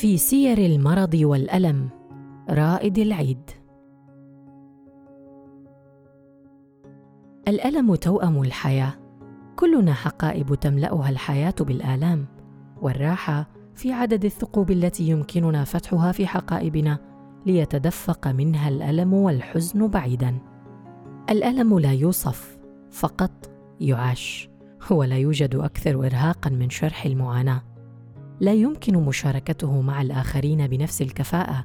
في سير المرض والألم. رائد العيد. الألم توأم الحياة. كلنا حقائب تملأها الحياة بالآلام والراحة في عدد الثقوب التي يمكننا فتحها في حقائبنا ليتدفق منها الألم والحزن بعيدا. الألم لا يوصف فقط يعاش ولا يوجد أكثر إرهاقا من شرح المعاناة. لا يمكن مشاركته مع الآخرين بنفس الكفاءة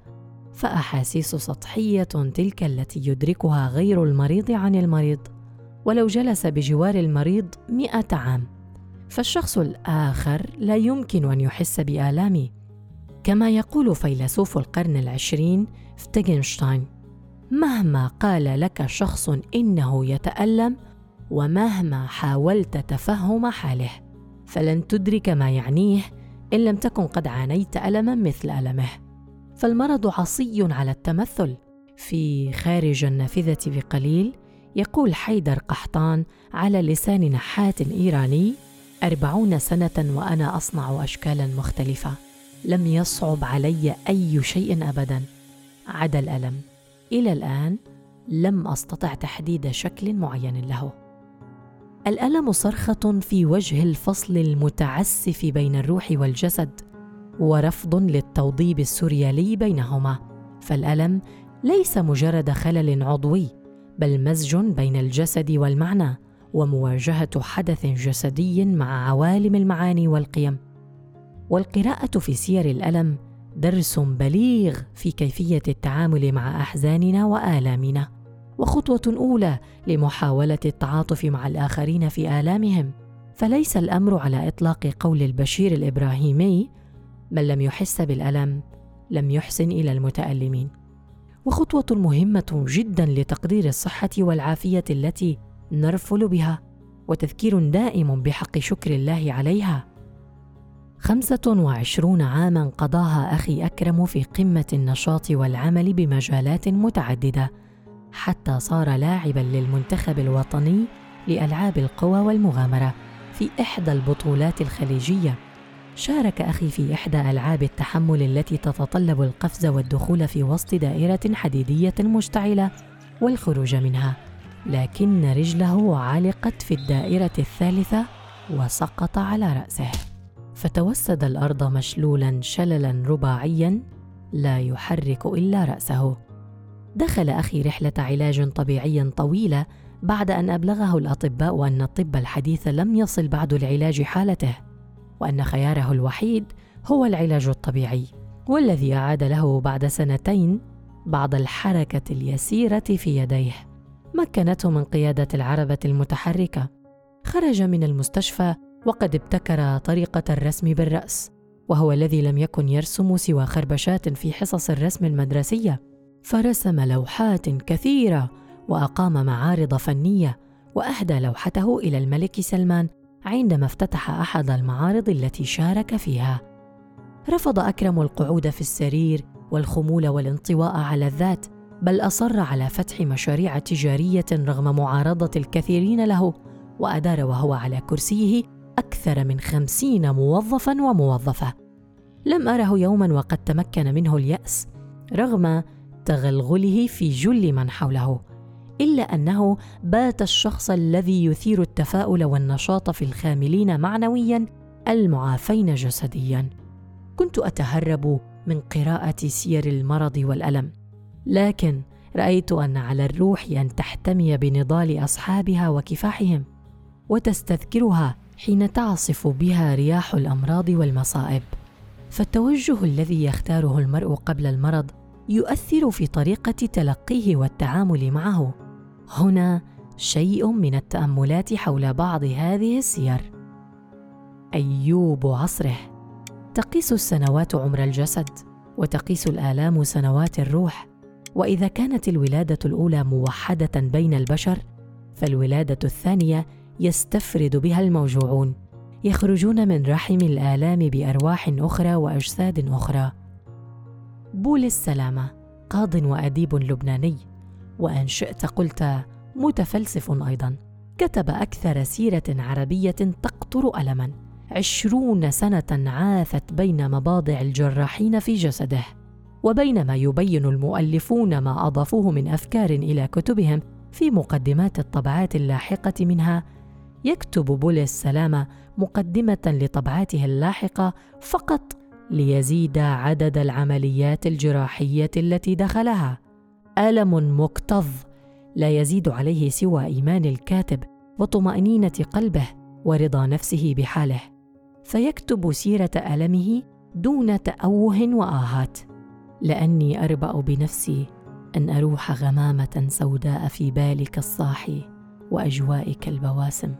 فأحاسيس سطحية تلك التي يدركها غير المريض عن المريض ولو جلس بجوار المريض مئة عام. فالشخص الآخر لا يمكن أن يحس بآلامي كما يقول فيلسوف القرن العشرين فتيغنشتاين مهما قال لك شخص إنه يتألم ومهما حاولت تفهم حاله فلن تدرك ما يعنيه إن لم تكن قد عانيت ألما مثل ألمه. فالمرض عصي على التمثل. في خارج النافذة بقليل يقول حيدر قحطان على لسان نحات إيراني أربعون سنة وأنا أصنع اشكالا مختلفة. لم يصعب علي أي شيء ابدا. عدا الألم. إلى الآن لم أستطع تحديد شكل معين له. الألم صرخة في وجه الفصل المتعسف بين الروح والجسد ورفض للتوضيب السوريالي بينهما. فالألم ليس مجرد خلل عضوي بل مزج بين الجسد والمعنى ومواجهة حدث جسدي مع عوالم المعاني والقيم. والقراءة في سير الألم درس بليغ في كيفية التعامل مع أحزاننا وآلامنا. وخطوة أولى لمحاولة التعاطف مع الآخرين في آلامهم. فليس الأمر على إطلاق قول البشير الإبراهيمي من لم يحس بالألم لم يحسن إلى المتألمين. وخطوة مهمة جدا لتقدير الصحة والعافية التي نرفل بها وتذكير دائم بحق شكر الله عليها. خمسة وعشرون عاما قضاها أخي أكرم في قمة النشاط والعمل بمجالات متعددة. حتى صار لاعبا للمنتخب الوطني لألعاب القوى والمغامرة في إحدى البطولات الخليجية. شارك أخي في إحدى ألعاب التحمل التي تتطلب القفز والدخول في وسط دائرة حديدية مشتعلة والخروج منها لكن رجله علقت في الدائرة الثالثة وسقط على رأسه. فتوسد الأرض مشلولا شللا رباعيا لا يحرك إلا رأسه. دخل أخي رحلة علاج طبيعي طويلة بعد أن أبلغه الأطباء أن الطب الحديث لم يصل بعد لعلاج حالته وأن خياره الوحيد هو العلاج الطبيعي والذي أعاد له بعد سنتين بعض الحركة اليسيرة في يديه. مكنته من قيادة العربة المتحركة. خرج من المستشفى وقد ابتكر طريقة الرسم بالرأس وهو الذي لم يكن يرسم سوى خربشات في حصص الرسم المدرسية. فرسم لوحات كثيرة وأقام معارض فنية وأهدى لوحته إلى الملك سلمان عندما افتتح أحد المعارض التي شارك فيها. رفض أكرم القعود في السرير والخمول والانطواء على الذات بل أصر على فتح مشاريع تجارية رغم معارضة الكثيرين له وأدار وهو على كرسيه أكثر من خمسين موظفا وموظفة. لم أره يوما وقد تمكن منه اليأس رغم تغلغله في جل من حوله إلا أنه بات الشخص الذي يثير التفاؤل والنشاط في الخاملين معنويا المعافين جسديا. كنت أتهرب من قراءة سير المرض والألم لكن رأيت أن على الروح أن تحتمي بنضال أصحابها وكفاحهم وتستذكرها حين تعصف بها رياح الأمراض والمصائب. فالتوجه الذي يختاره المرء قبل المرض يؤثر في طريقة تلقيه والتعامل معه. هنا شيء من التأملات حول بعض هذه السير. أيوب عصره. تقيس السنوات عمر الجسد وتقيس الآلام سنوات الروح. وإذا كانت الولادة الأولى موحدة بين البشر فالولادة الثانية يستفرد بها الموجوعون يخرجون من رحم الآلام بأرواح أخرى وأجساد أخرى. بول السلامة قاض وأديب لبناني. وإن شئت قلت متفلسف أيضا. كتب أكثر سيرة عربية تقطر الما. عشرون سنة عاثت بين مباضع الجراحين في جسده. وبينما يبين المؤلفون ما أضافوه من أفكار إلى كتبهم في مقدمات الطبعات اللاحقة منها يكتب بوليس سلامة مقدمة لطبعاته اللاحقة فقط ليزيد عدد العمليات الجراحية التي دخلها. ألم مكتظ. لا يزيد عليه سوى إيمان الكاتب وطمأنينة قلبه ورضا نفسه بحاله. فيكتب سيرة ألمه دون تأوه وآهات. لأني أربأ بنفسي أن أروح غمامة سوداء في بالك الصاحي وأجوائك البواسم.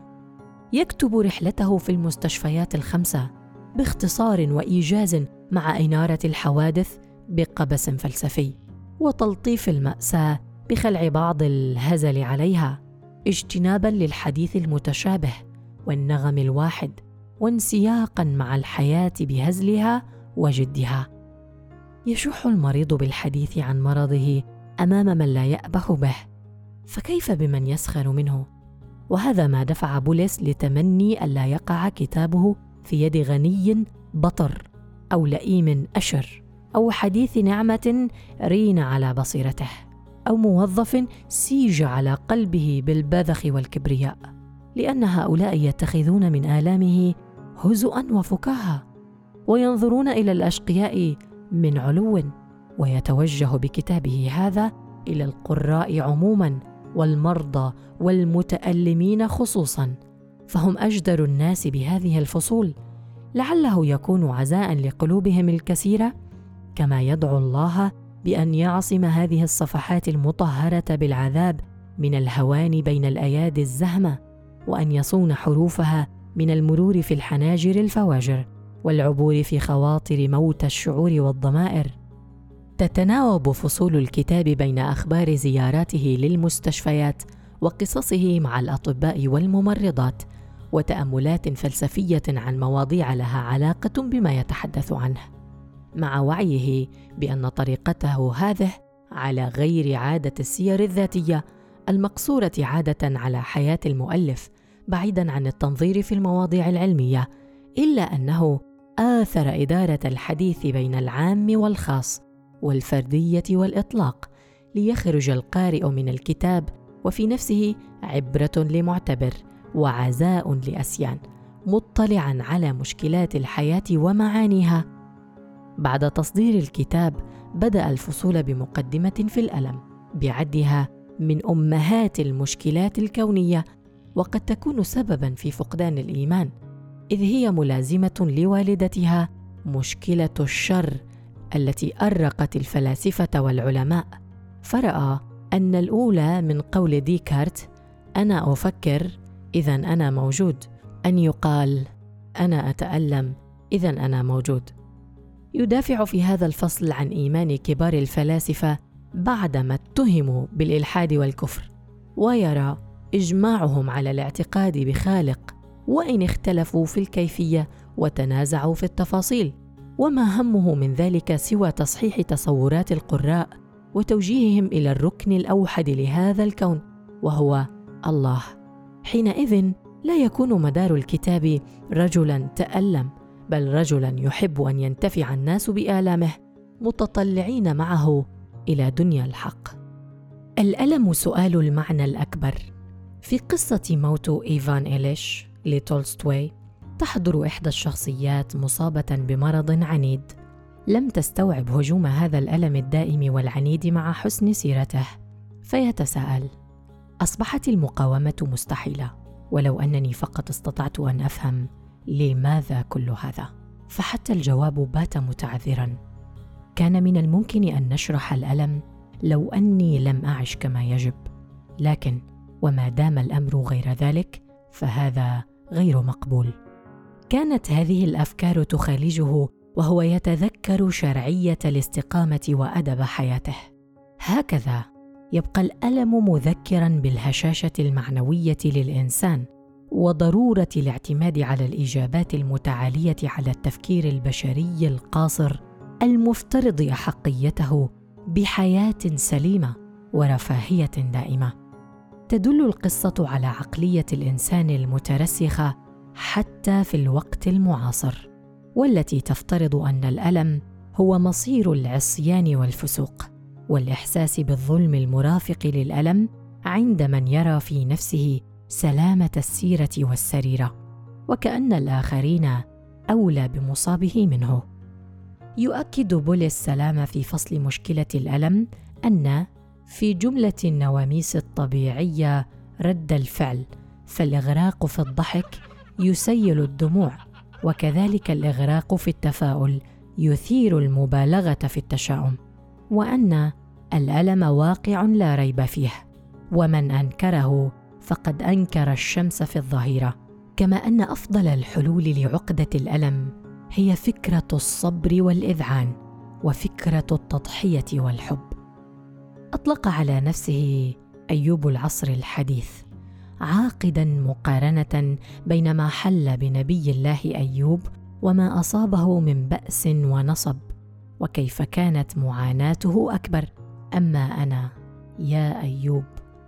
يكتب رحلته في المستشفيات الخمسة باختصار وإيجاز مع إنارة الحوادث بقبس فلسفي وتلطيف المأساة بخلع بعض الهزل عليها اجتنابا للحديث المتشابه والنغم الواحد وانسياقا مع الحياة بهزلها وجدها. يشح المريض بالحديث عن مرضه أمام من لا يأبه به فكيف بمن يسخر منه؟ وهذا ما دفع بوليس لتمني ألا يقع كتابه في يد غني بطر أو لئيم أشر أو حديث نعمة رين على بصيرته أو موظف سيج على قلبه بالبذخ والكبرياء لأن هؤلاء يتخذون من آلامه هزءا وفكاهة وينظرون إلى الأشقياء من علو ويتوجه بكتابه هذا إلى القراء عموما والمرضى والمتألمين خصوصا. فهم أجدر الناس بهذه الفصول لعله يكون عزاء لقلوبهم الكثيرة كما يدعو الله بأن يعصم هذه الصفحات المطهرة بالعذاب من الهوان بين الأيادي الزهمة وأن يصون حروفها من المرور في الحناجر الفواجر والعبور في خواطر موت الشعور والضمائر. تتناوب فصول الكتاب بين أخبار زياراته للمستشفيات وقصصه مع الأطباء والممرضات وتأملات فلسفية عن مواضيع لها علاقة بما يتحدث عنه مع وعيه بأن طريقته هذه على غير عادة السير الذاتية المقصورة عادة على حياة المؤلف بعيدا عن التنظير في المواضيع العلمية إلا أنه آثر إدارة الحديث بين العام والخاص والفردية والإطلاق ليخرج القارئ من الكتاب وفي نفسه عبرة لمعتبر. وعزاء لأسيان مطلعا على مشكلات الحياة ومعانيها. بعد تصدير الكتاب بدأ الفصول بمقدمة في الألم بعدها من أمهات المشكلات الكونية وقد تكون سببا في فقدان الإيمان إذ هي ملازمة لوالدتها مشكلة الشر التي أرقت الفلاسفة والعلماء. فرأى أن الأولى من قول ديكارت أنا أفكر إذا أنا موجود. أن يقال أنا أتألم إذا أنا موجود. يدافع في هذا الفصل عن إيمان كبار الفلاسفة بعدما اتهموا بالإلحاد والكفر ويرى إجماعهم على الاعتقاد بخالق وإن اختلفوا في الكيفية وتنازعوا في التفاصيل. وما همه من ذلك سوى تصحيح تصورات القراء وتوجيههم إلى الركن الأوحد لهذا الكون وهو الله. حينئذ لا يكون مدار الكتاب رجلا تألم بل رجلا يحب أن ينتفع الناس بآلامه متطلعين معه إلى دنيا الحق. الألم سؤال المعنى الأكبر. في قصة موت إيفان إليش لتولستوي تحضر إحدى الشخصيات مصابة بمرض عنيد. لم تستوعب هجوم هذا الألم الدائم والعنيد مع حسن سيرته فيتساءل أصبحت المقاومة مستحيلة ولو أنني فقط استطعت أن أفهم لماذا كل هذا. فحتى الجواب بات متعذرا. كان من الممكن أن نشرح الألم لو أني لم أعش كما يجب. لكن وما دام الأمر غير ذلك فهذا غير مقبول. كانت هذه الأفكار تخالجه وهو يتذكر شرعية الاستقامة وأدب حياته. هكذا يبقى الألم مذكرا بالهشاشة المعنوية للإنسان وضرورة الاعتماد على الإجابات المتعالية على التفكير البشري القاصر المفترض أحقيته بحياة سليمة ورفاهية دائمة. تدل القصة على عقلية الإنسان المترسخة حتى في الوقت المعاصر والتي تفترض أن الألم هو مصير العصيان والفسوق. والإحساس بالظلم المرافق للألم عند من يرى في نفسه سلامة السيرة والسريرة وكأن الآخرين أولى بمصابه منه. يؤكد بولي السلام في فصل مشكلة الألم أن في جملة النواميس الطبيعية رد الفعل فالإغراق في الضحك يسيل الدموع وكذلك الإغراق في التفاؤل يثير المبالغة في التشاؤم. وأن الألم واقع لا ريب فيه. ومن أنكره فقد أنكر الشمس في الظهيرة. كما أن أفضل الحلول لعقدة الألم هي فكرة الصبر والإذعان وفكرة التضحية والحب. أطلق على نفسه أيوب العصر الحديث عاقدا مقارنة بين ما حل بنبي الله أيوب وما أصابه من بأس ونصب. وكيف كانت معاناته أكبر. أما أنا يا أيوب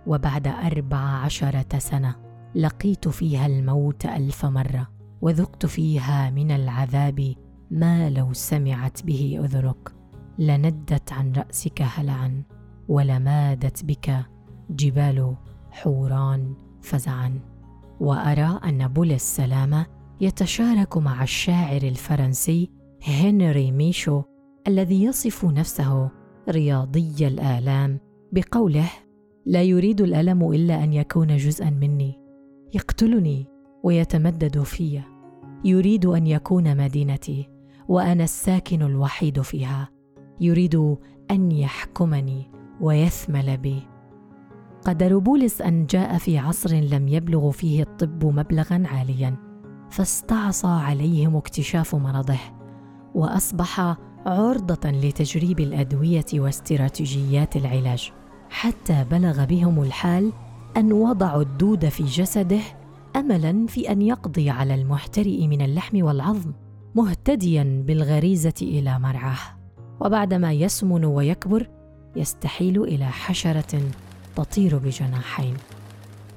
وبعد أربع عشرة سنة لقيت فيها الموت ألف مرة وذقت فيها من العذاب ما لو سمعت به أذنك. لندت عن رأسك هلعا ولمادت بك جبال حوران فزعا. وأرى أن بول السلامة يتشارك مع الشاعر الفرنسي هنري ميشو الذي يصف نفسه رياضي الآلام بقوله لا يريد الألم إلا أن يكون جزءا مني. يقتلني ويتمدد في. يريد أن يكون مدينتي وأنا الساكن الوحيد فيها. يريد أن يحكمني ويثمل بي. قدر بولس أن جاء في عصر لم يبلغ فيه الطب مبلغا عاليا فاستعصى عليهم اكتشاف مرضه وأصبح عرضة لتجريب الأدوية واستراتيجيات العلاج حتى بلغ بهم الحال أن وضعوا الدود في جسده املا في أن يقضي على المحترئ من اللحم والعظم مهتديا بالغريزة إلى مرعاه. وبعدما يسمن ويكبر يستحيل إلى حشرة تطير بجناحين.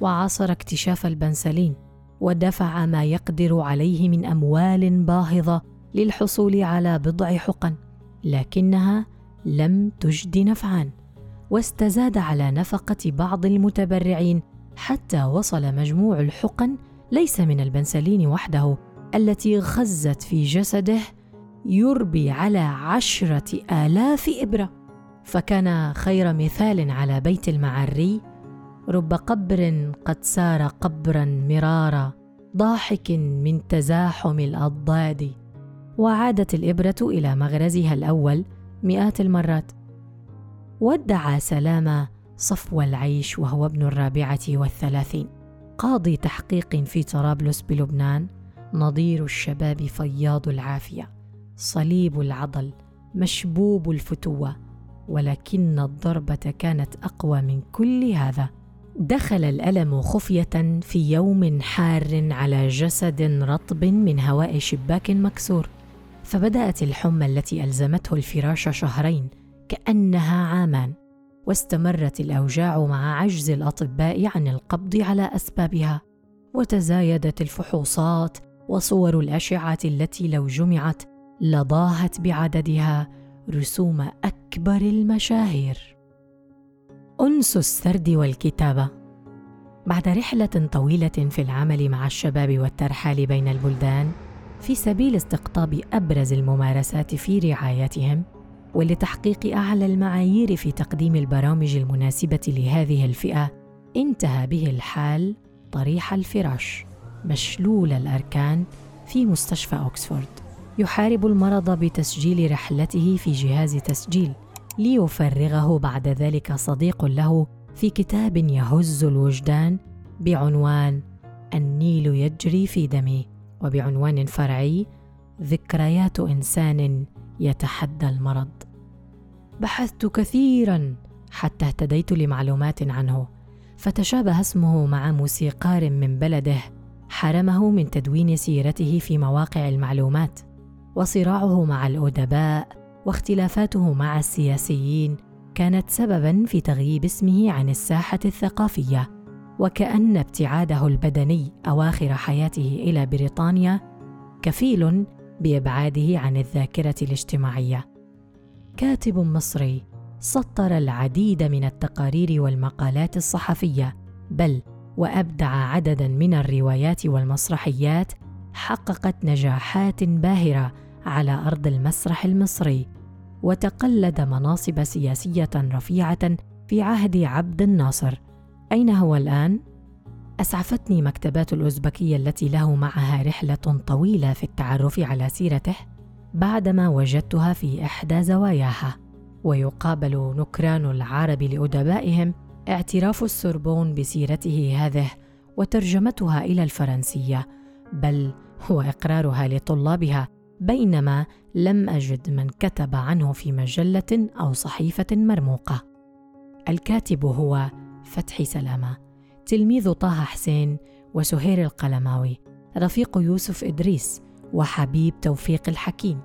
وعاصر اكتشاف البنسلين ودفع ما يقدر عليه من أموال باهظة للحصول على بضع حقن لكنها لم تجد نفعا واستزاد على نفقة بعض المتبرعين حتى وصل مجموع الحقن ليس من البنسلين وحده التي غزت في جسده يربي على عشرة آلاف إبرة. فكان خير مثال على بيت المعري رب قبر قد سار قبرا مرارا ضاحك من تزاحم الأضداد. وعادت الإبرة إلى مغرزها الأول مئات المرات. ودع سلامه صفو العيش وهو ابن الرابعة والثلاثين. قاضي تحقيق في طرابلس بلبنان نظير الشباب فياض العافية. صليب العضل مشبوب الفتوة. ولكن الضربة كانت أقوى من كل هذا. دخل الألم خفية في يوم حار على جسد رطب من هواء شباك مكسور. فبدأت الحمى التي ألزمته الفراش شهرين كأنها عامان واستمرت الأوجاع مع عجز الأطباء عن القبض على أسبابها وتزايدت الفحوصات وصور الأشعة التي لو جمعت لضاهت بعددها رسوم أكبر المشاهير. أنس السرد والكتابة. بعد رحلة طويلة في العمل مع الشباب والترحال بين البلدان في سبيل استقطاب أبرز الممارسات في رعايتهم ولتحقيق أعلى المعايير في تقديم البرامج المناسبة لهذه الفئة انتهى به الحال طريح الفراش مشلول الأركان في مستشفى اوكسفورد يحارب المرض بتسجيل رحلته في جهاز تسجيل ليفرغه بعد ذلك صديق له في كتاب يهز الوجدان بعنوان النيل يجري في دمي وبعنوان فرعي ذكريات إنسان يتحدى المرض. بحثت كثيرا حتى اهتديت لمعلومات عنه فتشابه اسمه مع موسيقار من بلده حرمه من تدوين سيرته في مواقع المعلومات وصراعه مع الأدباء واختلافاته مع السياسيين كانت سببا في تغييب اسمه عن الساحة الثقافية. وكأن ابتعاده البدني أواخر حياته إلى بريطانيا كفيل بإبعاده عن الذاكرة الاجتماعية. كاتب مصري سطر العديد من التقارير والمقالات الصحفية، بل وأبدع عددا من الروايات والمسرحيات حققت نجاحات باهرة على أرض المسرح المصري، وتقلد مناصب سياسية رفيعة في عهد عبد الناصر أين هو الآن؟ أسعفتني مكتبات الأوزبكية التي له معها رحلة طويلة في التعرف على سيرته بعدما وجدتها في إحدى زواياها ويقابل نكران العرب لأدبائهم اعتراف السربون بسيرته هذه وترجمتها إلى الفرنسية بل هو إقرارها لطلابها بينما لم أجد من كتب عنه في مجلة أو صحيفة مرموقة الكاتب هو فتحي سلامة. تلميذ طه حسين وسهير القلماوي. رفيق يوسف إدريس وحبيب توفيق الحكيم.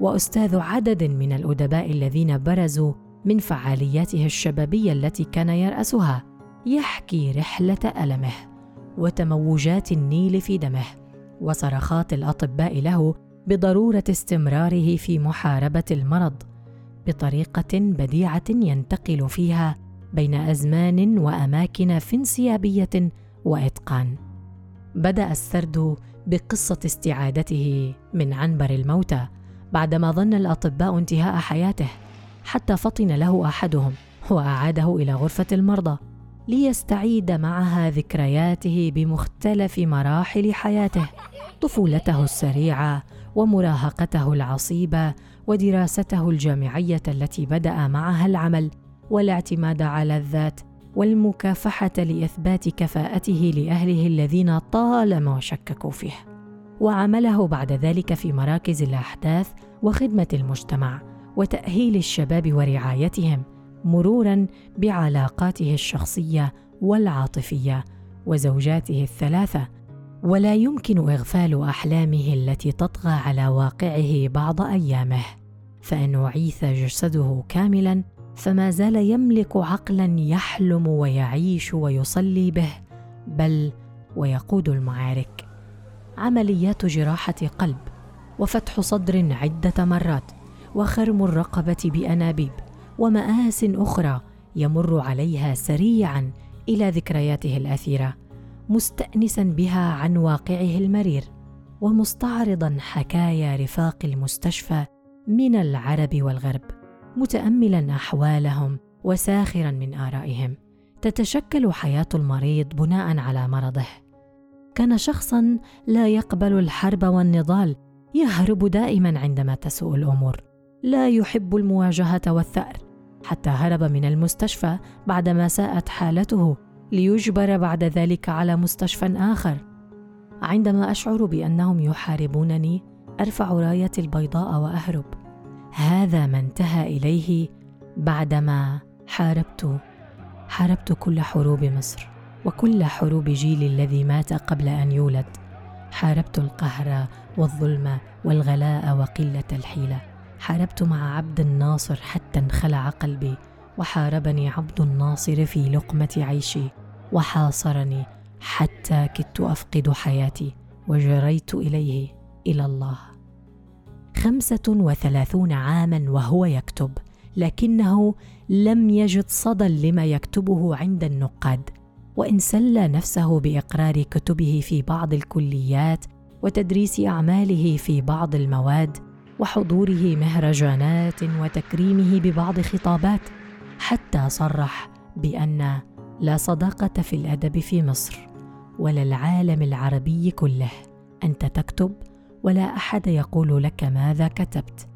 وأستاذ عدد من الأدباء الذين برزوا من فعالياته الشبابية التي كان يرأسها. يحكي رحلة ألمه وتموجات النيل في دمه. وصرخات الأطباء له بضرورة استمراره في محاربة المرض بطريقة بديعة ينتقل فيها بين أزمان وأماكن في انسيابيه وإتقان. بدأ السرد بقصة استعادته من عنبر الموتى بعدما ظن الأطباء انتهاء حياته حتى فطن له أحدهم وأعاده إلى غرفة المرضى ليستعيد معها ذكرياته بمختلف مراحل حياته طفولته السريعة ومراهقته العصيبة ودراسته الجامعية التي بدأ معها العمل. والاعتماد على الذات والمكافحة لإثبات كفاءته لأهله الذين طالما شككوا فيه. وعمله بعد ذلك في مراكز الأحداث وخدمة المجتمع وتأهيل الشباب ورعايتهم مرورا بعلاقاته الشخصية والعاطفية وزوجاته الثلاثة. ولا يمكن إغفال أحلامه التي تطغى على واقعه بعض أيامه. فإن اعيث جسده كاملا فما زال يملك عقلا يحلم ويعيش ويصلي به بل ويقود المعارك. عمليات جراحة قلب وفتح صدر عدة مرات وخرم الرقبة بأنابيب ومآس أخرى يمر عليها سريعا إلى ذكرياته الأثيرة مستانسا بها عن واقعه المرير ومستعرضا حكايا رفاق المستشفى من العرب والغرب. متاملا أحوالهم وساخرا من آرائهم. تتشكل حياة المريض بناء على مرضه. كان شخصا لا يقبل الحرب والنضال يهرب دائما عندما تسوء الأمور. لا يحب المواجهة والثأر. حتى هرب من المستشفى بعدما ساءت حالته ليجبر بعد ذلك على مستشفى آخر. عندما أشعر بأنهم يحاربونني أرفع رايتي البيضاء وأهرب. هذا ما انتهى إليه بعدما حاربت حاربت كل حروب مصر وكل حروب جيلي الذي مات قبل أن يولد. حاربت القهر والظلم والغلاء وقلة الحيلة. حاربت مع عبد الناصر حتى انخلع قلبي وحاربني عبد الناصر في لقمة عيشي وحاصرني حتى كدت أفقد حياتي وجريت إليه إلى الله. خمسة وثلاثون عاما وهو يكتب لكنه لم يجد صدى لما يكتبه عند النقاد وإن سلى نفسه بإقرار كتبه في بعض الكليات وتدريس أعماله في بعض المواد وحضوره مهرجانات وتكريمه ببعض خطابات حتى صرح بأن لا صداقة في الأدب في مصر ولا العالم العربي كله. أنت تكتب ولا أحد يقول لك ماذا كتبت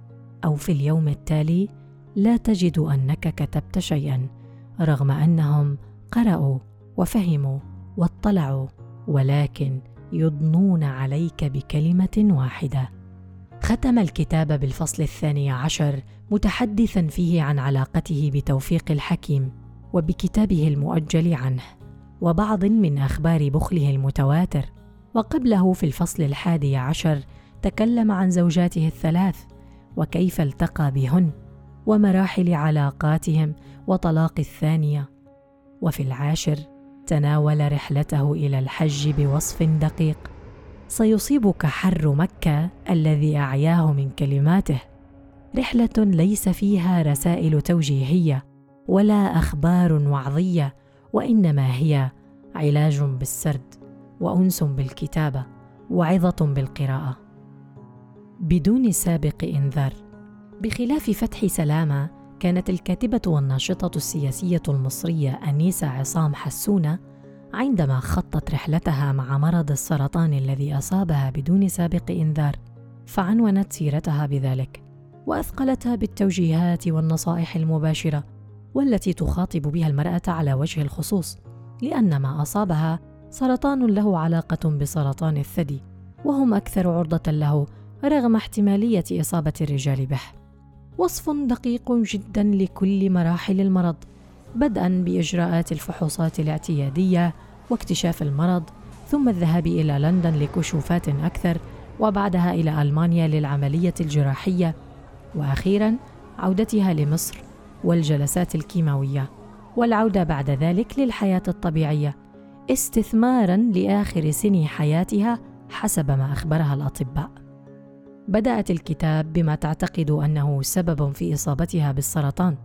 أو في اليوم التالي لا تجد أنك كتبت شيئا رغم أنهم قرأوا وفهموا واطلعوا ولكن يضنون عليك بكلمة واحدة. ختم الكتاب بالفصل الثاني عشر متحدثا فيه عن علاقته بتوفيق الحكيم وبكتابه المؤجل عنه وبعض من أخبار بخله المتواتر وقبله في الفصل الحادي عشر تكلم عن زوجاته الثلاث وكيف التقى بهن ومراحل علاقاتهم وطلاق الثانية. وفي العاشر تناول رحلته إلى الحج بوصف دقيق. سيصيبك حر مكة الذي أعياه من كلماته. رحلة ليس فيها رسائل توجيهية ولا أخبار وعظية وإنما هي علاج بالسرد وأنس بالكتابة وعظة بالقراءة. بدون سابق إنذار. بخلاف فتح سلامة كانت الكاتبة والناشطة السياسية المصرية أنيسة عصام حسونة عندما خطت رحلتها مع مرض السرطان الذي أصابها بدون سابق إنذار فعنونت سيرتها بذلك وأثقلتها بالتوجيهات والنصائح المباشرة والتي تخاطب بها المرأة على وجه الخصوص لأن ما أصابها سرطان له علاقة بسرطان الثدي وهم أكثر عرضة له رغم احتمالية إصابة الرجال به. وصف دقيق جدا لكل مراحل المرض بدءا بإجراءات الفحوصات الاعتيادية واكتشاف المرض ثم الذهاب إلى لندن لكشوفات أكثر وبعدها إلى ألمانيا للعملية الجراحية وأخيرا عودتها لمصر والجلسات الكيماوية. والعودة بعد ذلك للحياة الطبيعية استثمارا لآخر سني حياتها حسب ما أخبرها الأطباء. بدأت الكتاب بما تعتقد أنه سبب في إصابتها بالسرطان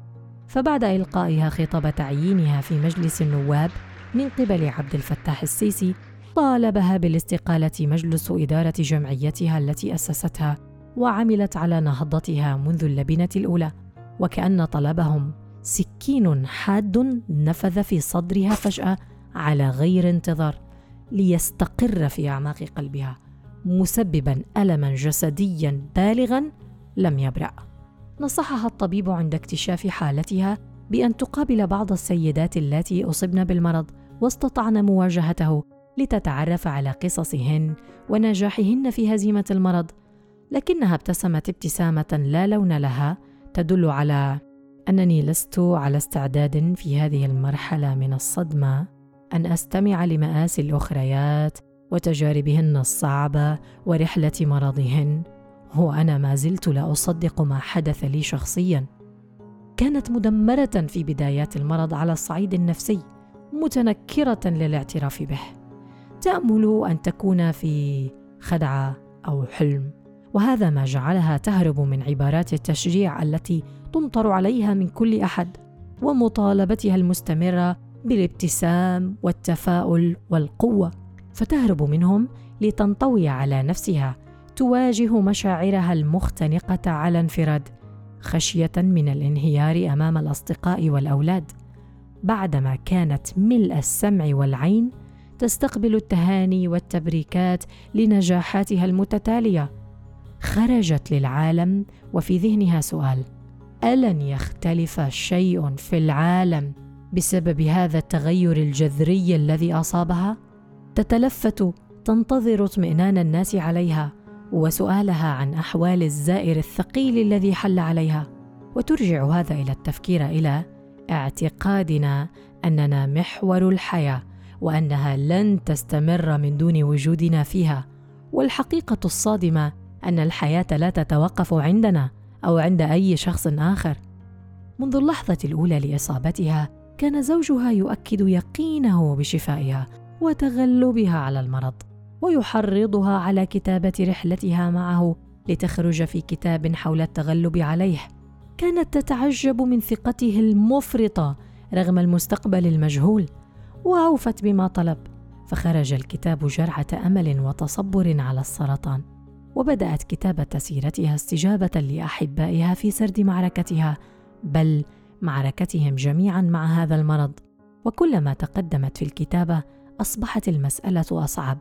فبعد إلقائها خطاب تعيينها في مجلس النواب من قبل عبد الفتاح السيسي طالبها بالاستقالة مجلس إدارة جمعيتها التي أسستها وعملت على نهضتها منذ اللبنة الأولى وكأن طلبهم سكين حاد نفذ في صدرها فجأة على غير انتظار ليستقر في أعماق قلبها. مسببا الما جسديا بالغا لم يبرأ. نصحها الطبيب عند اكتشاف حالتها بأن تقابل بعض السيدات اللاتي أصبن بالمرض واستطعن مواجهته لتتعرف على قصصهن ونجاحهن في هزيمة المرض لكنها ابتسمت ابتسامة لا لون لها تدل على أنني لست على استعداد في هذه المرحلة من الصدمة. أن أستمع لمآسي الأخريات وتجاربهن الصعبه ورحلة مرضهن. وأنا ما زلت لا أصدق ما حدث لي شخصيا. كانت مدمرة في بدايات المرض على الصعيد النفسي متنكرة للاعتراف به. تأمل أن تكون في خدعة أو حلم وهذا ما جعلها تهرب من عبارات التشجيع التي تمطر عليها من كل أحد ومطالبتها المستمرة بالابتسام والتفاؤل والقوة. فتهرب منهم لتنطوي على نفسها تواجه مشاعرها المختنقة على انفراد خشية من الانهيار أمام الأصدقاء والأولاد. بعدما كانت ملء السمع والعين تستقبل التهاني والتبريكات لنجاحاتها المتتالية. خرجت للعالم وفي ذهنها سؤال ألن يختلف شيء في العالم بسبب هذا التغير الجذري الذي أصابها؟ تتلفت تنتظر اطمئنان الناس عليها وسؤالها عن أحوال الزائر الثقيل الذي حل عليها. وترجع هذا إلى التفكير إلى اعتقادنا أننا محور الحياة وأنها لن تستمر من دون وجودنا فيها. والحقيقة الصادمة أن الحياة لا تتوقف عندنا أو عند أي شخص آخر. منذ اللحظة الأولى لإصابتها كان زوجها يؤكد يقينه بشفائها وتغلبها على المرض ويحرضها على كتابة رحلتها معه لتخرج في كتاب حول التغلب عليه. كانت تتعجب من ثقته المفرطة رغم المستقبل المجهول وأوفت بما طلب فخرج الكتاب جرعة أمل وتصبر على السرطان. وبدأت كتابة سيرتها استجابة لأحبائها في سرد معركتها بل معركتهم جميعا مع هذا المرض. وكلما تقدمت في الكتابة أصبحت المسألة أصعب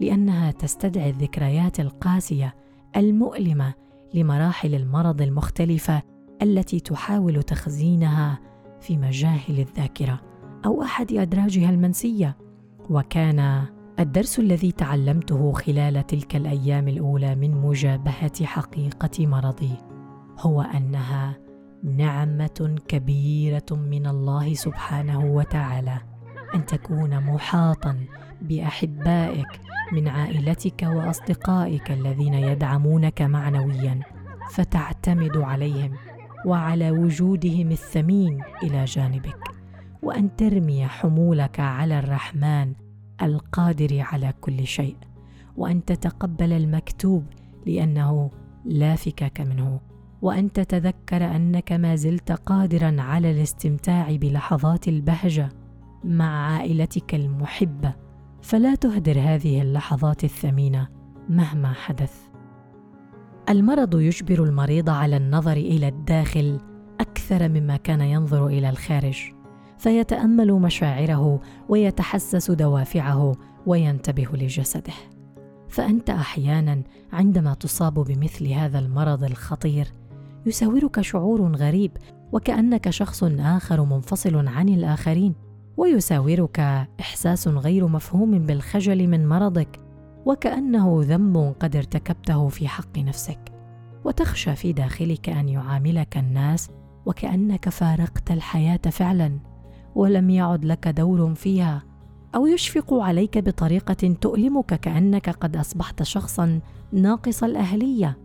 لأنها تستدعي الذكريات القاسية المؤلمة لمراحل المرض المختلفة التي تحاول تخزينها في مجاهل الذاكرة أو أحد أدراجها المنسية. وكان الدرس الذي تعلمته خلال تلك الأيام الأولى من مجابهة حقيقة مرضي هو أنها نعمة كبيرة من الله سبحانه وتعالى. أن تكون محاطا بأحبائك من عائلتك وأصدقائك الذين يدعمونك معنويا فتعتمد عليهم وعلى وجودهم الثمين إلى جانبك وأن ترمي حمولك على الرحمن القادر على كل شيء وأن تتقبل المكتوب لأنه لا فكاك منه وأن تتذكر أنك ما زلت قادرا على الاستمتاع بلحظات البهجة. مع عائلتك المحبة. فلا تهدر هذه اللحظات الثمينة مهما حدث. المرض يجبر المريض على النظر إلى الداخل أكثر مما كان ينظر إلى الخارج. فيتأمل مشاعره ويتحسس دوافعه وينتبه لجسده. فأنت أحيانا عندما تصاب بمثل هذا المرض الخطير يساورك شعور غريب وكأنك شخص آخر منفصل عن الآخرين. ويساورك إحساس غير مفهوم بالخجل من مرضك وكأنه ذنب قد ارتكبته في حق نفسك. وتخشى في داخلك أن يعاملك الناس وكأنك فارقت الحياة فعلا ولم يعد لك دور فيها أو يشفق عليك بطريقة تؤلمك كأنك قد أصبحت شخصا ناقص الأهلية.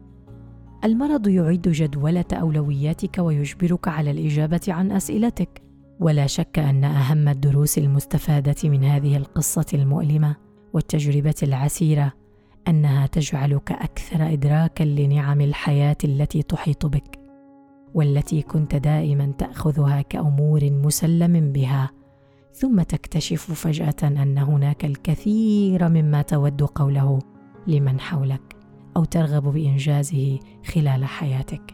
المرض يعيد جدولة أولوياتك ويجبرك على الإجابة عن أسئلتك. ولا شك أن أهم الدروس المستفادة من هذه القصة المؤلمة والتجربة العسيرة أنها تجعلك أكثر ادراكا لنعم الحياة التي تحيط بك والتي كنت دائما تأخذها كأمور مسلم بها ثم تكتشف فجأة أن هناك الكثير مما تود قوله لمن حولك أو ترغب بإنجازه خلال حياتك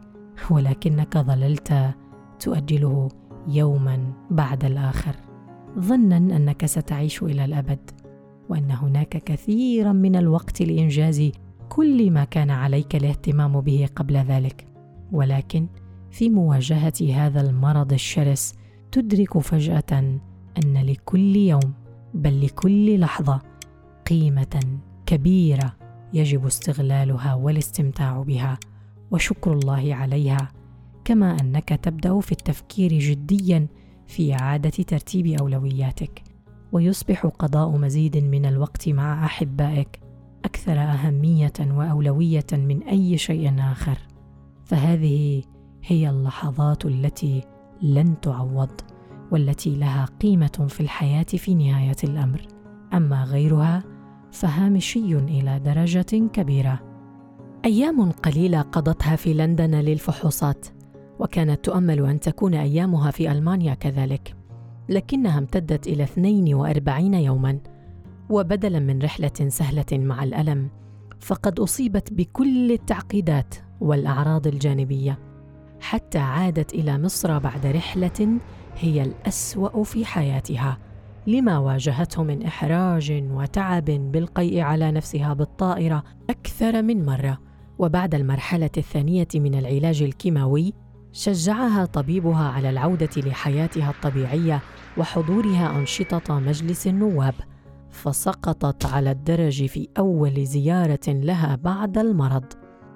ولكنك ظللت تؤجله يوما بعد الآخر ظنا أنك ستعيش إلى الأبد وأن هناك كثيرا من الوقت لإنجاز كل ما كان عليك الاهتمام به قبل ذلك. ولكن في مواجهة هذا المرض الشرس تدرك فجأة أن لكل يوم بل لكل لحظة قيمة كبيرة يجب استغلالها والاستمتاع بها وشكر الله عليها كما أنك تبدأ في التفكير جديا في اعاده ترتيب أولوياتك ويصبح قضاء مزيد من الوقت مع أحبائك أكثر أهمية وأولوية من أي شيء آخر. فهذه هي اللحظات التي لن تعوض والتي لها قيمة في الحياة في نهاية الأمر. أما غيرها فهامشي إلى درجة كبيرة. أيام قليلة قضتها في لندن للفحوصات. وكانت تؤمل أن تكون أيامها في ألمانيا كذلك لكنها امتدت إلى 42 يوما وبدلا من رحلة سهلة مع الألم فقد أصيبت بكل التعقيدات والأعراض الجانبية حتى عادت إلى مصر بعد رحلة هي الأسوأ في حياتها لما واجهته من إحراج وتعب بالقيء على نفسها بالطائرة أكثر من مرة وبعد المرحلة الثانية من العلاج الكيماوي شجعها طبيبها على العودة لحياتها الطبيعية وحضورها أنشطة مجلس النواب فسقطت على الدرج في أول زيارة لها بعد المرض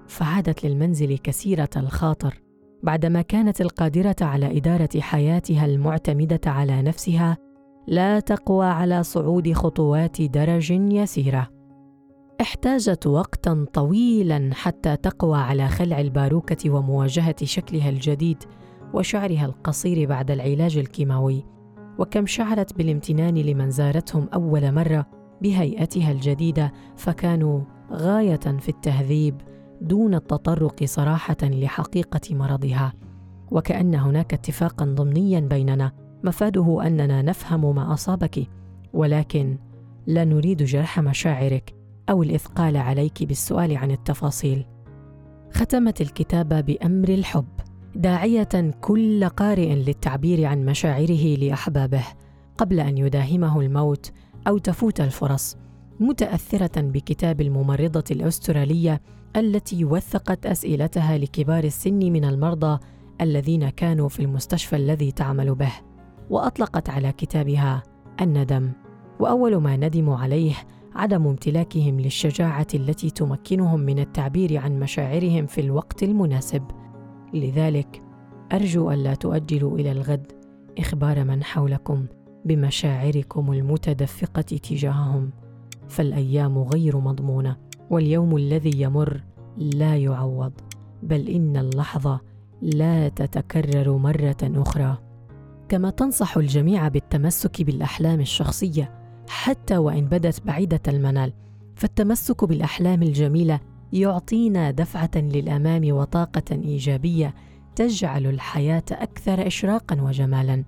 فعادت للمنزل كثيرة الخاطر. بعدما كانت القادرة على إدارة حياتها المعتمدة على نفسها لا تقوى على صعود خطوات درج يسيرة. احتاجت وقتا طويلا حتى تقوى على خلع الباروكة ومواجهة شكلها الجديد وشعرها القصير بعد العلاج الكيماوي وكم شعرت بالامتنان لمن زارتهم أول مرة بهيئتها الجديدة فكانوا غاية في التهذيب دون التطرق صراحة لحقيقة مرضها. وكأن هناك اتفاقا ضمنيا بيننا مفاده أننا نفهم ما أصابك ولكن لا نريد جرح مشاعرك. أو الإثقال عليك بالسؤال عن التفاصيل. ختمت الكتاب بأمر الحب داعية كل قارئ للتعبير عن مشاعره لأحبابه قبل أن يداهمه الموت أو تفوت الفرص متأثرة بكتاب الممرضة الأسترالية التي وثقت أسئلتها لكبار السن من المرضى الذين كانوا في المستشفى الذي تعمل به. وأطلقت على كتابها الندم وأول ما ندموا عليه عدم امتلاكهم للشجاعة التي تمكنهم من التعبير عن مشاعرهم في الوقت المناسب. لذلك أرجو الا تؤجلوا إلى الغد إخبار من حولكم بمشاعركم المتدفقة تجاههم. فالأيام غير مضمونة واليوم الذي يمر لا يعوض بل إن اللحظة لا تتكرر مرة أخرى. كما تنصح الجميع بالتمسك بالأحلام الشخصية حتى وإن بدت بعيدة المنال فالتمسك بالأحلام الجميلة يعطينا دفعة للأمام وطاقة إيجابية تجعل الحياة أكثر اشراقا وجمالا.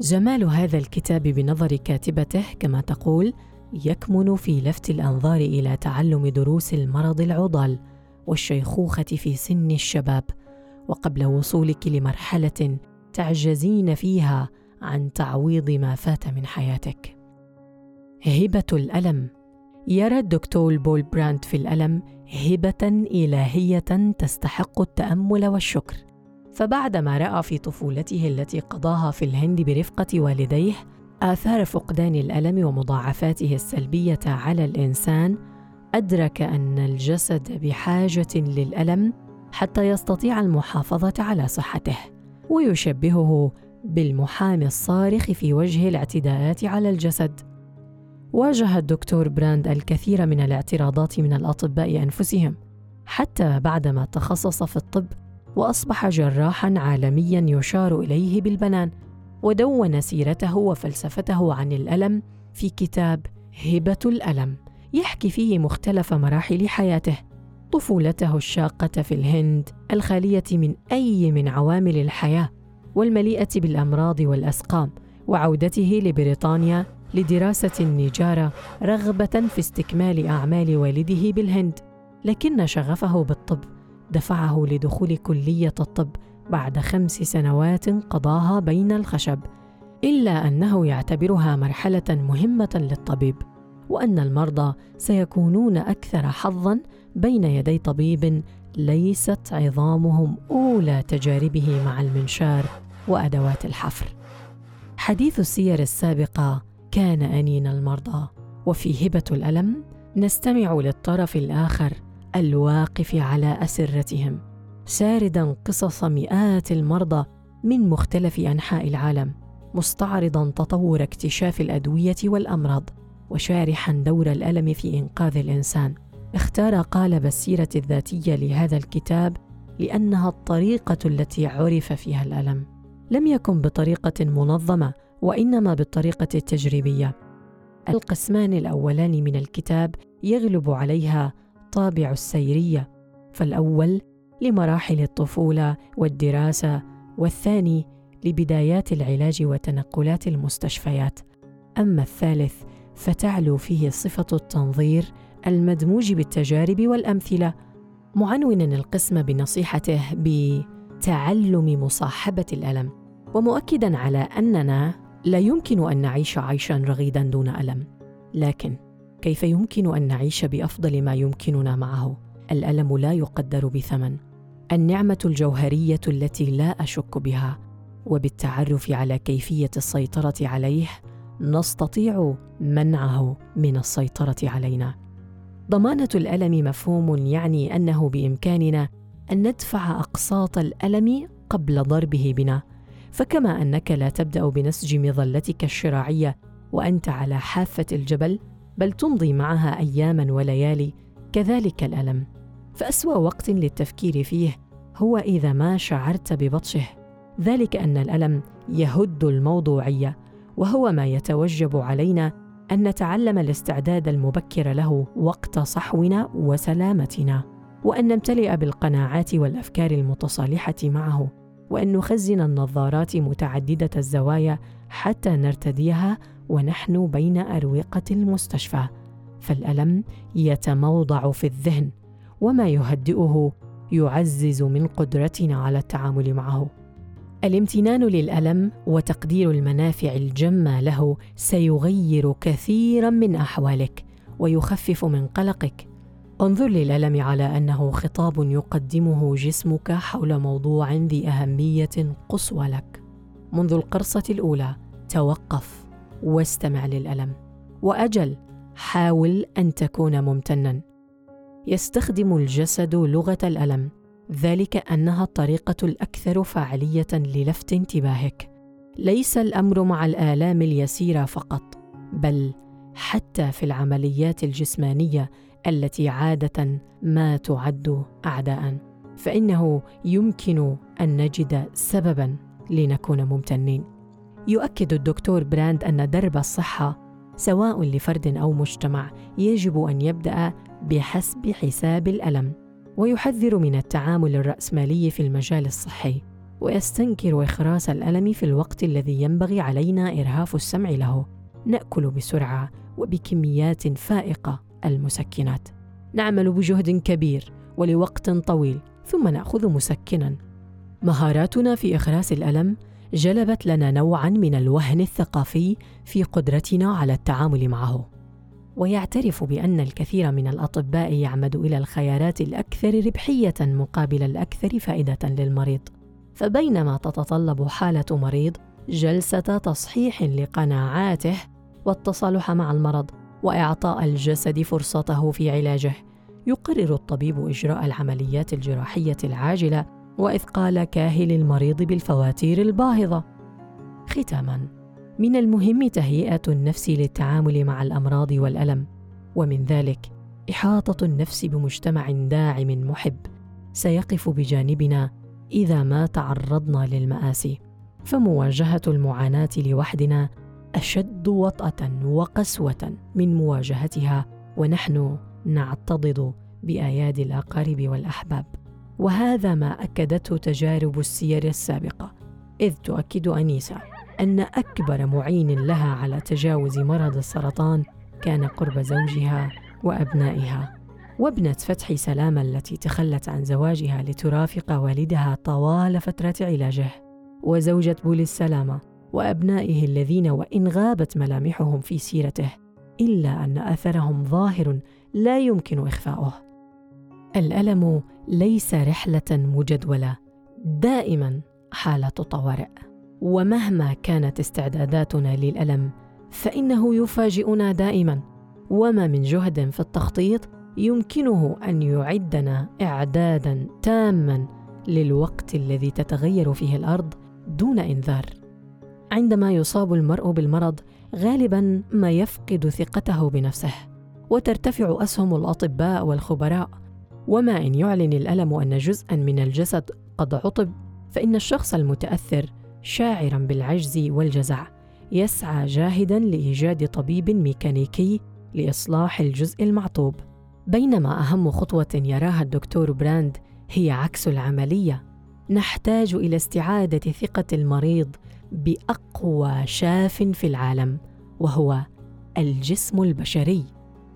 جمال هذا الكتاب بنظر كاتبته كما تقول يكمن في لفت الأنظار إلى تعلم دروس المرض العضال والشيخوخة في سن الشباب وقبل وصولك لمرحلة تعجزين فيها عن تعويض ما فات من حياتك. هبة الألم. يرى الدكتور بول براند في الألم هبة إلهية تستحق التأمل والشكر. فبعدما رأى في طفولته التي قضاها في الهند برفقة والديه آثار فقدان الألم ومضاعفاته السلبية على الإنسان أدرك أن الجسد بحاجة للألم حتى يستطيع المحافظة على صحته ويشبهه بالمحامي الصارخ في وجه الاعتداءات على الجسد. واجه الدكتور براند الكثير من الاعتراضات من الأطباء أنفسهم حتى بعدما تخصص في الطب وأصبح جراحا عالميا يشار إليه بالبنان ودون سيرته وفلسفته عن الألم في كتاب هبة الألم يحكي فيه مختلف مراحل حياته طفولته الشاقة في الهند الخالية من أي من عوامل الحياة والمليئة بالأمراض والأسقام وعودته لبريطانيا لدراسة النجارة رغبة في استكمال أعمال والده بالهند لكن شغفه بالطب دفعه لدخول كلية الطب بعد خمس سنوات قضاها بين الخشب إلا أنه يعتبرها مرحلة مهمة للطبيب وأن المرضى سيكونون أكثر حظا بين يدي طبيب ليست عظامهم أولى تجاربه مع المنشار وأدوات الحفر. حديث السير السابقة كان أنين المرضى. وفي هبة الألم نستمع للطرف الآخر الواقف على أسرتهم ساردا قصص مئات المرضى من مختلف أنحاء العالم مستعرضا تطور اكتشاف الأدوية والأمراض وشارحا دور الألم في إنقاذ الإنسان. اختار قالب السيره الذاتية لهذا الكتاب لأنها الطريقة التي عرف فيها الألم. لم يكن بطريقة منظمة وإنما بالطريقة التجريبية. القسمان الأولان من الكتاب يغلب عليها طابع السيرية فالأول لمراحل الطفولة والدراسة والثاني لبدايات العلاج وتنقلات المستشفيات. أما الثالث فتعلو فيه صفة التنظير المدموج بالتجارب والأمثلة. معنونا القسم بنصيحته بتعلم مصاحبة الألم ومؤكدا على أننا لا يمكن أن نعيش عيشا رغيدا دون ألم لكن كيف يمكن أن نعيش بأفضل ما يمكننا معه؟ الألم لا يقدر بثمن. النعمة الجوهرية التي لا أشك بها وبالتعرف على كيفية السيطرة عليه نستطيع منعه من السيطرة علينا. ضمانة الألم مفهوم يعني أنه بإمكاننا أن ندفع أقساط الألم قبل ضربه بنا. فكما أنك لا تبدأ بنسج مظلتك الشراعية وأنت على حافة الجبل بل تمضي معها أياما وليالي كذلك الألم. فأسوأ وقت للتفكير فيه هو إذا ما شعرت ببطشه. ذلك أن الألم يهد الموضوعية وهو ما يتوجب علينا أن نتعلم الاستعداد المبكر له وقت صحونا وسلامتنا وأن نمتلئ بالقناعات والأفكار المتصالحة معه. وأن نخزن النظارات متعددة الزوايا حتى نرتديها ونحن بين أروقة المستشفى. فالألم يتموضع في الذهن وما يهدئه يعزز من قدرتنا على التعامل معه. الامتنان للألم وتقدير المنافع الجمة له سيغير كثيرا من أحوالك ويخفف من قلقك. انظر للألم على أنه خطاب يقدمه جسمك حول موضوع ذي أهمية قصوى لك. منذ القرصة الأولى توقف واستمع للألم. وأجل حاول أن تكون ممتنا. يستخدم الجسد لغة الألم. ذلك أنها الطريقة الأكثر فاعلية للفت انتباهك. ليس الأمر مع الآلام اليسيرة فقط بل حتى في العمليات الجسمانية التي عادة ما تعد اعداء. فإنه يمكن أن نجد سببا لنكون ممتنين. يؤكد الدكتور براند أن درب الصحة سواء لفرد أو مجتمع يجب أن يبدأ بحسب حساب الألم ويحذر من التعامل الرأسمالي في المجال الصحي ويستنكر إخراس الألم في الوقت الذي ينبغي علينا إرهاف السمع له. نأكل بسرعة وبكميات فائقة. المسكنات. نعمل بجهد كبير ولوقت طويل ثم نأخذ مسكنا. مهاراتنا في اخراس الألم جلبت لنا نوعا من الوهن الثقافي في قدرتنا على التعامل معه. ويعترف بأن الكثير من الأطباء يعمد إلى الخيارات الأكثر ربحية مقابل الأكثر فائدة للمريض. فبينما تتطلب حالة مريض جلسة تصحيح لقناعاته والتصالح مع المرض وإعطاء الجسد فرصته في علاجه. يقرر الطبيب إجراء العمليات الجراحية العاجلة وإثقال كاهل المريض بالفواتير الباهظة. ختاما من المهم تهيئة النفس للتعامل مع الأمراض والألم ومن ذلك إحاطة النفس بمجتمع داعم محب. سيقف بجانبنا إذا ما تعرضنا للمآسي. فمواجهة المعاناة لوحدنا أشد وطأة وقسوة من مواجهتها ونحن نعتضد بأيادي الأقارب والأحباب. وهذا ما أكدته تجارب السير السابقة إذ تؤكد أنيسة أن أكبر معين لها على تجاوز مرض السرطان كان قرب زوجها وأبنائها. وابنة فتحي سلامه التي تخلت عن زواجها لترافق والدها طوال فترة علاجه. وزوجة بولي السلامة وأبنائه الذين وإن غابت ملامحهم في سيرته إلا أن أثرهم ظاهر لا يمكن إخفاؤه. الألم ليس رحلة مجدولة دائما حالة طوارئ. ومهما كانت استعداداتنا للألم فإنه يفاجئنا دائما. وما من جهد في التخطيط يمكنه أن يعدنا إعدادا تاما للوقت الذي تتغير فيه الأرض دون إنذار. عندما يصاب المرء بالمرض غالبا ما يفقد ثقته بنفسه وترتفع أسهم الأطباء والخبراء. وما إن يعلن الألم أن جزءا من الجسد قد عطب فإن الشخص المتأثر شاعرا بالعجز والجزع. يسعى جاهدا لإيجاد طبيب ميكانيكي لإصلاح الجزء المعطوب. بينما أهم خطوة يراها الدكتور براند هي عكس العملية. نحتاج إلى استعادة ثقة المريض بأقوى شاف في العالم وهو الجسم البشري.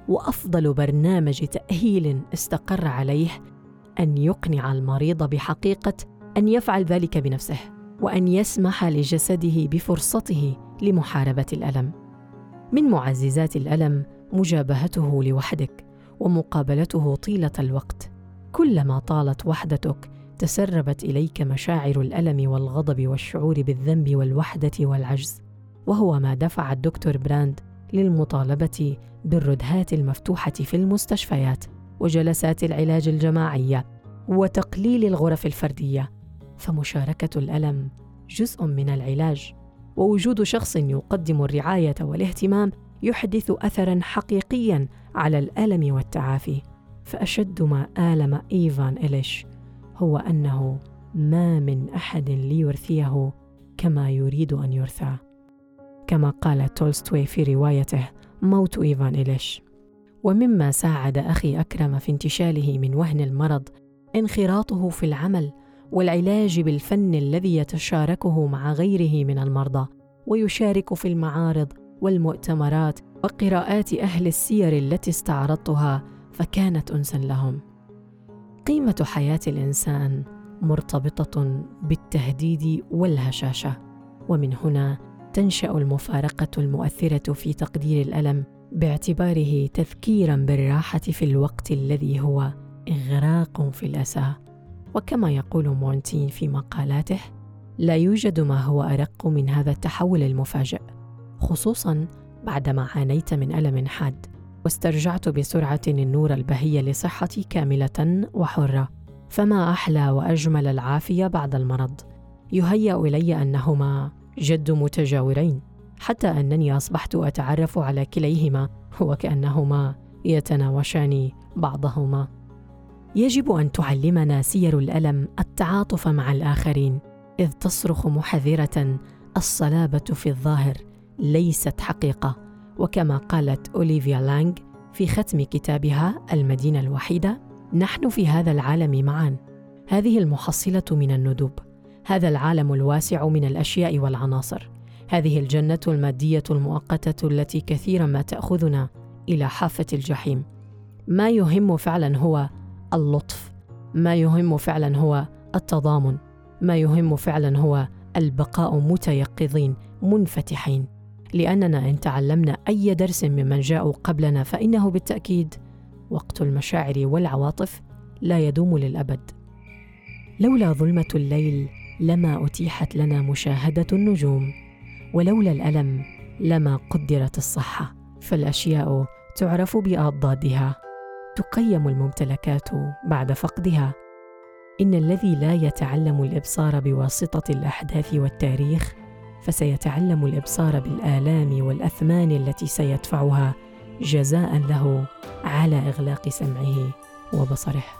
وأفضل برنامج تأهيل استقر عليه أن يقنع المريض بحقيقة أن يفعل ذلك بنفسه وأن يسمح لجسده بفرصته لمحاربة الألم. من معززات الألم مجابهته لوحدك ومقابلته طيلة الوقت. كلما طالت وحدتك تسربت إليك مشاعر الألم والغضب والشعور بالذنب والوحدة والعجز. وهو ما دفع الدكتور براند للمطالبة بالردهات المفتوحة في المستشفيات وجلسات العلاج الجماعية وتقليل الغرف الفردية. فمشاركة الألم جزء من العلاج. ووجود شخص يقدم الرعاية والاهتمام يحدث اثرا حقيقيا على الألم والتعافي. فأشد ما الم إيفان إليش. هو أنه ما من أحد ليرثيه كما يريد أن يرثى. كما قال تولستوي في روايته موت إيفان إليش. ومما ساعد أخي أكرم في انتشاله من وهن المرض انخراطه في العمل والعلاج بالفن الذي يتشاركه مع غيره من المرضى ويشارك في المعارض والمؤتمرات وقراءات أهل السير التي استعرضتها فكانت انسا لهم. قيمة حياة الإنسان مرتبطة بالتهديد والهشاشة. ومن هنا تنشأ المفارقة المؤثرة في تقدير الألم باعتباره تذكيرا بالراحة في الوقت الذي هو إغراق في الأسى. وكما يقول مونتين في مقالاته لا يوجد ما هو أرق من هذا التحول المفاجئ خصوصا بعدما عانيت من ألم حاد. واسترجعت بسرعة النور البهي لصحتي كاملة وحرة فما أحلى وأجمل العافية بعد المرض. يهيأ إلي أنهما جد متجاورين حتى أنني أصبحت أتعرف على كليهما وكأنهما يتناوشان بعضهما. يجب أن تعلمنا سير الألم التعاطف مع الآخرين إذ تصرخ محذرة الصلابة في الظاهر ليست حقيقة. وكما قالت أوليفيا لانغ في ختم كتابها المدينة الوحيدة نحن في هذا العالم معا. هذه المحصلة من الندوب هذا العالم الواسع من الأشياء والعناصر. هذه الجنة المادية المؤقتة التي كثيرا ما تأخذنا إلى حافة الجحيم. ما يهم فعلا هو اللطف. ما يهم فعلا هو التضامن. ما يهم فعلا هو البقاء متيقظين منفتحين. لأننا إن تعلمنا أي درس ممن جاءوا قبلنا فإنه بالتأكيد وقت المشاعر والعواطف لا يدوم للأبد. لولا ظلمة الليل لما أتيحت لنا مشاهدة النجوم ولولا الألم لما قدرت الصحة. فالأشياء تعرف بأضدادها تقيم الممتلكات بعد فقدها. إن الذي لا يتعلم الإبصار بواسطة الأحداث والتاريخ فسيتعلم الإبصار بالآلام والأثمان التي سيدفعها جزاء له على إغلاق سمعه وبصره.